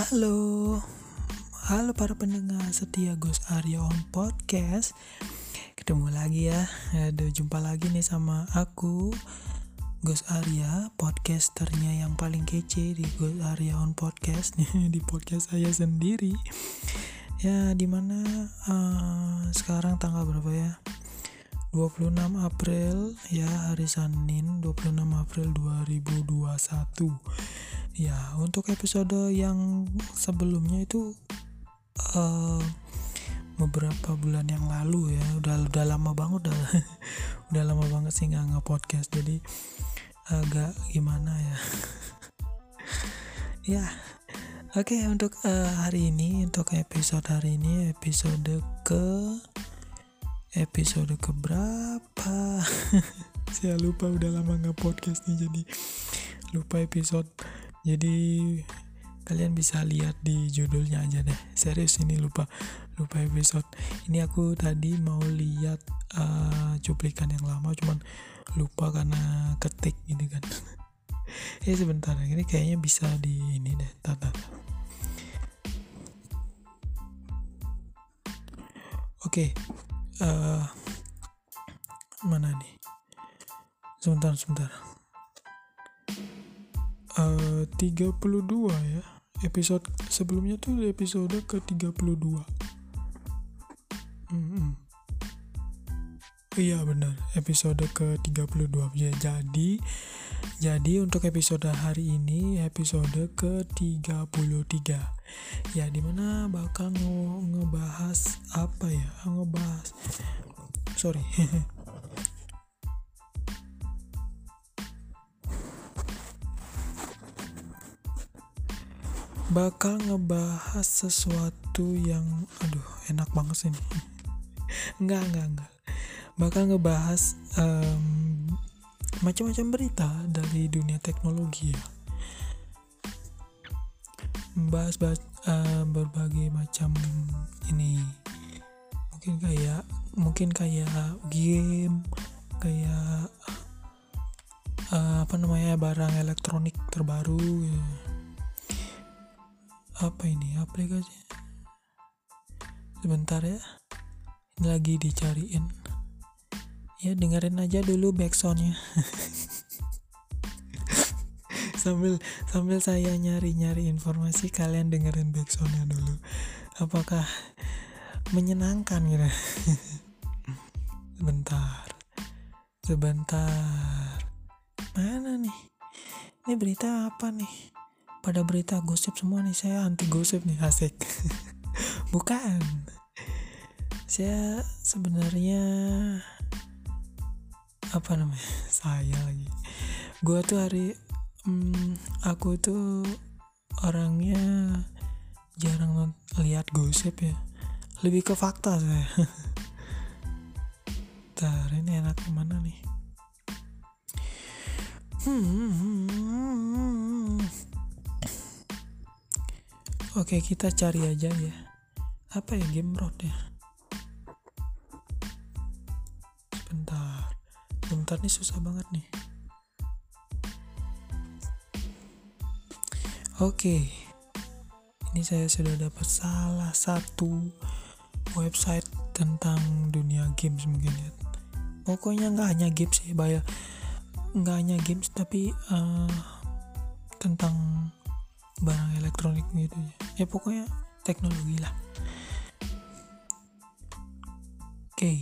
Halo, halo para pendengar setia Gus Arya on podcast. Ketemu lagi ya, ada jumpa lagi nih sama aku Gus Arya, podcasternya yang paling kece di Gus Arya on podcast di podcast saya sendiri. Ya, di mana uh, sekarang tanggal berapa ya? 26 April ya hari Senin 26 April 2021 ya untuk episode yang sebelumnya itu uh, beberapa bulan yang lalu ya udah udah lama banget udah udah lama banget sih nggak nge podcast jadi agak gimana ya. Ya oke okay, untuk uh, hari ini untuk episode hari ini episode ke episode keberapa saya lupa udah lama nggak podcast nih jadi lupa episode jadi kalian bisa lihat di judulnya aja deh. Serius ini lupa lupa episode. Ini aku tadi mau lihat uh, cuplikan yang lama cuman lupa karena ketik gitu kan. Ya sebentar ini kayaknya bisa di ini deh tata oke okay uh, mana nih? Sebentar sebentar uh, 32 ya. Episode sebelumnya tuh episode ke 32 hmm, hmm. iya benar. Episode ke 32 ya jadi jadi untuk episode hari ini episode ke 33 ya di mana bakal nge ngebahas apa ya? Ngebahas sorry bakal ngebahas sesuatu yang aduh enak banget sih ini. Enggak enggak enggak bakal ngebahas um, macam-macam berita dari dunia teknologi ya. Membahas uh, berbagai macam ini. Mungkin kayak mungkin kayak game kayak uh, apa namanya barang elektronik terbaru ya. Apa ini? Aplikasi sebentar ya. Ini lagi dicariin. Ya dengerin aja dulu backsoundnya sambil sambil saya nyari-nyari informasi kalian dengerin backsoundnya dulu. Apakah menyenangkan gitu? Sebentar. Sebentar. Mana nih? Ini berita apa nih pada berita gosip semua nih saya anti gosip nih asik. Bukan. Saya sebenarnya apa namanya saya lagi. Gue tuh hari hmm, aku tuh orangnya jarang lihat gosip ya. Lebih ke fakta saya. Ntar ini enak gimana nih? Hmm. Oke kita cari aja ya. Apa ya game road ya? Sebentar. Sebentar nih susah banget nih. Oke, ini saya sudah dapat salah satu website tentang dunia games mungkin ya. Pokoknya nggak hanya games sih, bayar nggak hanya games tapi uh, tentang barang elektronik gitu ya. Ya pokoknya teknologi lah. Oke. Okay.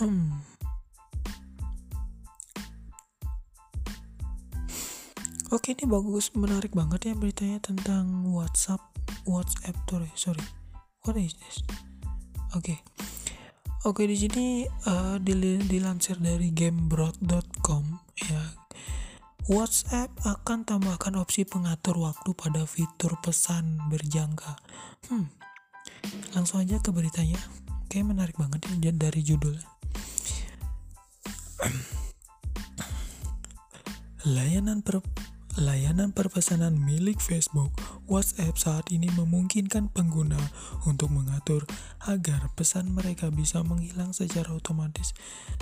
Hmm. Oke ini bagus menarik banget ya beritanya tentang WhatsApp WhatsApp sorry sorry what is this oke okay. oke di sini uh, dilansir dari gamebroad.com ya WhatsApp akan tambahkan opsi pengatur waktu pada fitur pesan berjangka. Hmm langsung aja ke beritanya. Kayak menarik banget ya dari judulnya. Layanan per Layanan perpesanan milik Facebook, WhatsApp saat ini memungkinkan pengguna untuk mengatur agar pesan mereka bisa menghilang secara otomatis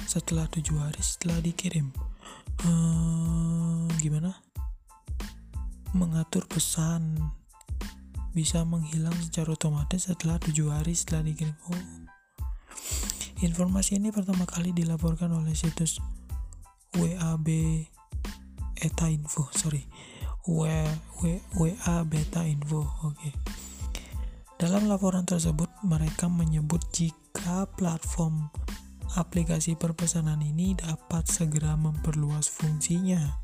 setelah tujuh hari setelah dikirim. Hmm, gimana? mengatur pesan bisa menghilang secara otomatis setelah tujuh hari setelah dikirim. Oh, informasi ini pertama kali dilaporkan oleh situs WAB Eta Info, sorry, w, w, WA Beta Info. Oke. Okay. Dalam laporan tersebut, mereka menyebut jika platform aplikasi perpesanan ini dapat segera memperluas fungsinya.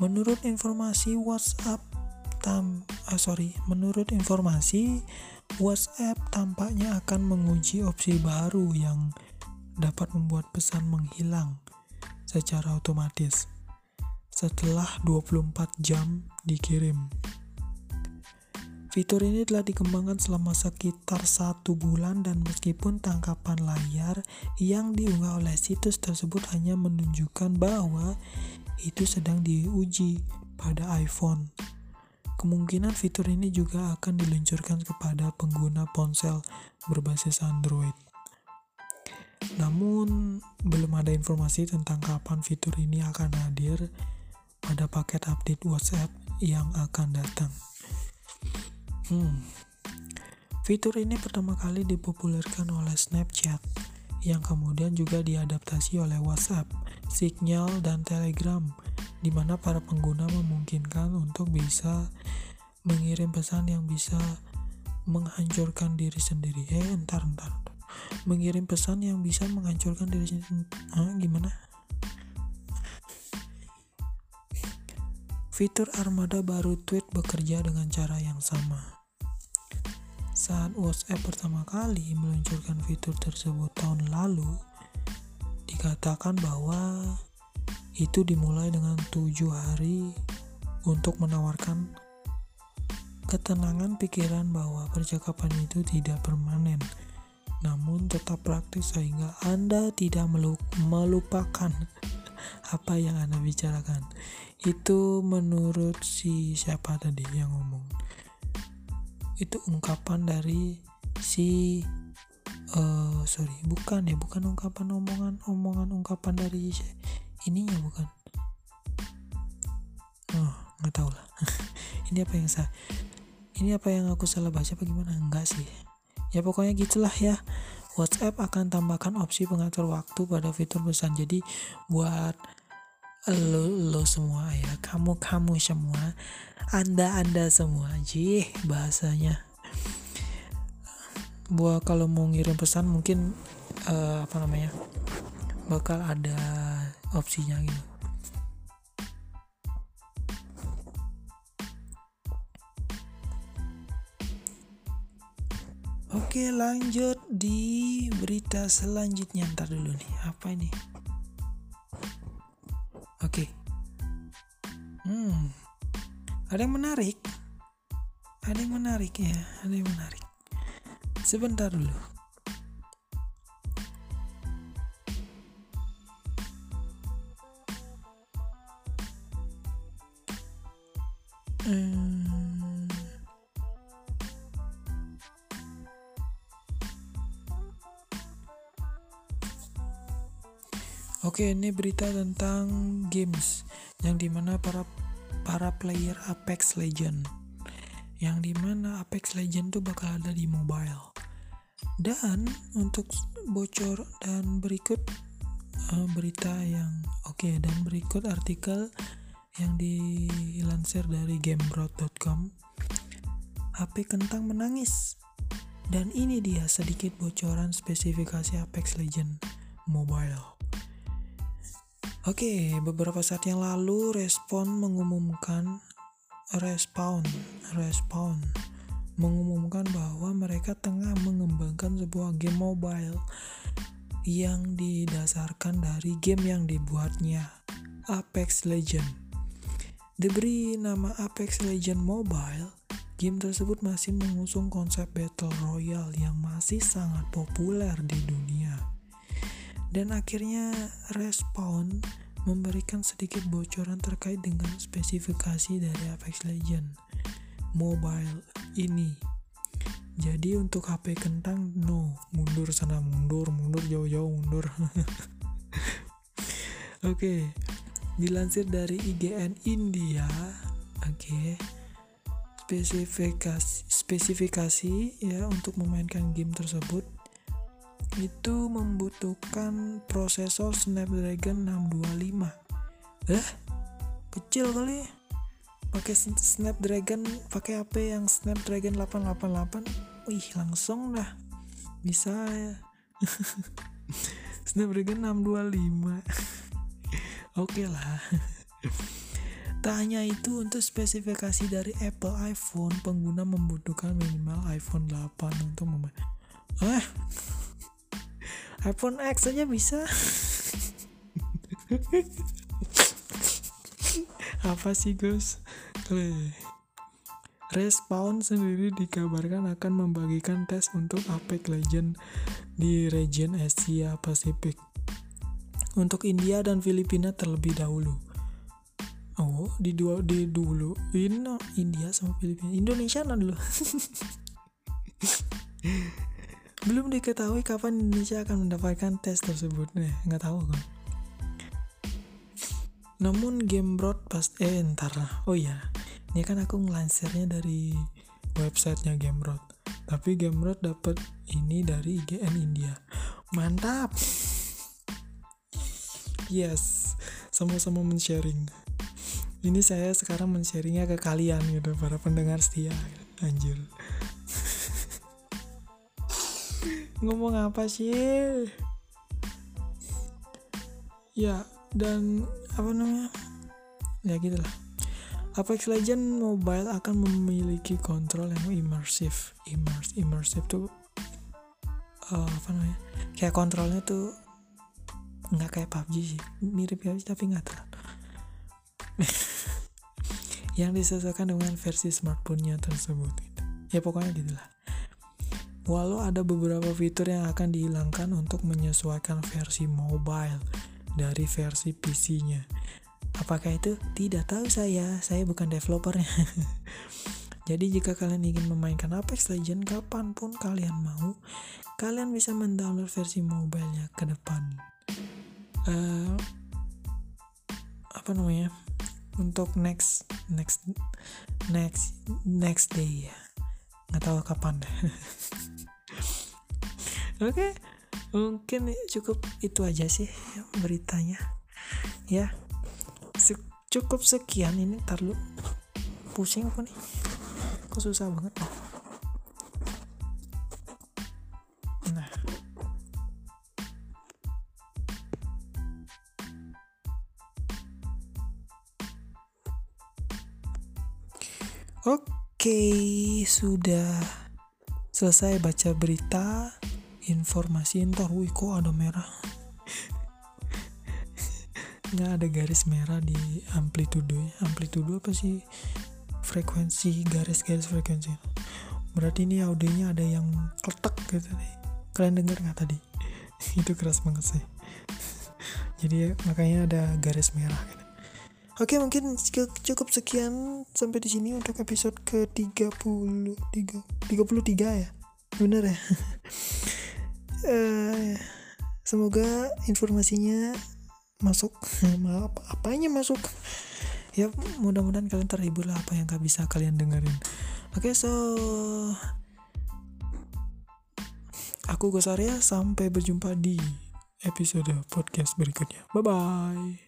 Menurut informasi WhatsApp tam ah, sorry, menurut informasi WhatsApp tampaknya akan menguji opsi baru yang dapat membuat pesan menghilang secara otomatis setelah 24 jam dikirim. Fitur ini telah dikembangkan selama sekitar satu bulan dan meskipun tangkapan layar yang diunggah oleh situs tersebut hanya menunjukkan bahwa itu sedang diuji pada iPhone. Kemungkinan fitur ini juga akan diluncurkan kepada pengguna ponsel berbasis Android. Namun, belum ada informasi tentang kapan fitur ini akan hadir pada paket update WhatsApp yang akan datang. Hmm. Fitur ini pertama kali dipopulerkan oleh Snapchat yang kemudian juga diadaptasi oleh WhatsApp, Signal, dan Telegram di mana para pengguna memungkinkan untuk bisa mengirim pesan yang bisa menghancurkan diri sendiri. Eh, entar, entar. Mengirim pesan yang bisa menghancurkan diri sendiri. Ah, gimana? Fitur armada baru tweet bekerja dengan cara yang sama. Saat WhatsApp pertama kali meluncurkan fitur tersebut tahun lalu, dikatakan bahwa itu dimulai dengan tujuh hari untuk menawarkan ketenangan pikiran bahwa percakapan itu tidak permanen, namun tetap praktis sehingga Anda tidak melupakan apa yang Anda bicarakan. Itu menurut si siapa tadi yang ngomong? Itu ungkapan dari si uh, sorry bukan ya bukan ungkapan omongan omongan ungkapan dari ininya bukan? Oh nggak tahu lah. Ini apa yang saya ini apa yang aku salah baca apa gimana? Enggak sih. Ya pokoknya gitulah ya WhatsApp akan tambahkan opsi pengatur waktu pada fitur pesan. Jadi buat lo lo semua ya kamu kamu semua anda anda semua jih bahasanya. Buat kalau mau ngirim pesan mungkin uh, apa namanya bakal ada opsinya gitu Oke lanjut di berita selanjutnya ntar dulu nih apa ini Oke. Hmm. Ada yang menarik. Ada yang menarik ya, ada yang menarik. Sebentar dulu. Oke, ini berita tentang games yang di mana para para player Apex Legend, yang di mana Apex Legend tuh bakal ada di mobile. Dan untuk bocor dan berikut uh, berita yang oke okay, dan berikut artikel yang dilansir dari gamebrot.com. HP kentang menangis. Dan ini dia sedikit bocoran spesifikasi Apex Legend Mobile. Oke, beberapa saat yang lalu Respon mengumumkan Respawn, Respawn mengumumkan bahwa mereka tengah mengembangkan sebuah game mobile yang didasarkan dari game yang dibuatnya, Apex Legend. Diberi nama Apex Legend Mobile, game tersebut masih mengusung konsep Battle Royale yang masih sangat populer di dunia dan akhirnya Respawn memberikan sedikit bocoran terkait dengan spesifikasi dari Apex Legend mobile ini. Jadi untuk HP kentang no, mundur sana mundur, mundur jauh-jauh mundur. Oke. Okay. Dilansir dari IGN India, Oke. Spesifikasi spesifikasi ya untuk memainkan game tersebut itu membutuhkan prosesor Snapdragon 625. Eh, kecil kali. Pakai Snapdragon, pakai HP yang Snapdragon 888. Wih, langsung dah. Bisa ya. Snapdragon 625. Oke lah. Tak hanya itu, untuk spesifikasi dari Apple iPhone, pengguna membutuhkan minimal iPhone 8 untuk memain. Eh, iPhone X saja bisa. Apa sih, Gus? Respawn sendiri dikabarkan akan membagikan tes untuk Apex Legend di region Asia Pasifik. Untuk India dan Filipina terlebih dahulu. Oh, di dua di dulu ini India sama Filipina. Indonesia dulu. Belum diketahui kapan Indonesia akan mendapatkan tes tersebut. Nih, nggak tahu kan. Namun game broad pas eh ntar lah. Oh iya, ini kan aku ngelansirnya dari websitenya Gamebroad. Tapi Gamebroad dapat ini dari IGN India. Mantap. Yes, sama-sama men-sharing ini saya sekarang men-sharingnya ke kalian gitu para pendengar setia anjir ngomong apa sih? Ya dan apa namanya? Ya gitulah. Apex Legend Mobile akan memiliki kontrol yang immersive immersive immersive tuh uh, apa namanya? Kayak kontrolnya tuh nggak kayak PUBG sih. Mirip PUBG tapi nggak terlalu. Yang disesuaikan dengan versi smartphone-nya tersebut. Ya pokoknya gitulah walau ada beberapa fitur yang akan dihilangkan untuk menyesuaikan versi mobile dari versi PC-nya apakah itu? Tidak tahu saya. Saya bukan developernya. Jadi jika kalian ingin memainkan Apex Legends kapan pun kalian mau kalian bisa mendownload versi mobile-nya ke depan. Uh, apa namanya? Untuk next next next next day ya nggak tahu kapan. Oke okay. mungkin cukup itu aja sih beritanya. Ya cukup sekian ini ntar lu pusing apa nih? Kok susah banget sudah selesai baca berita, informasi entar. Wih, kok ada merah? Nggak ada garis merah di amplitudo. Amplitudo apa sih? Frekuensi, garis-garis frekuensi. Berarti ini audionya ada yang kletek gitu nih. Kalian dengar nggak tadi? Itu keras banget sih. Jadi makanya ada garis merah. Oke, mungkin cukup sekian sampai di sini untuk episode ke-30 33 ya. Bener ya? uh, semoga informasinya masuk. Maaf, apanya masuk? Ya, mudah-mudahan kalian terhibur lah apa yang gak bisa kalian dengerin. Oke, so aku Gus Arya sampai berjumpa di episode podcast berikutnya. Bye bye.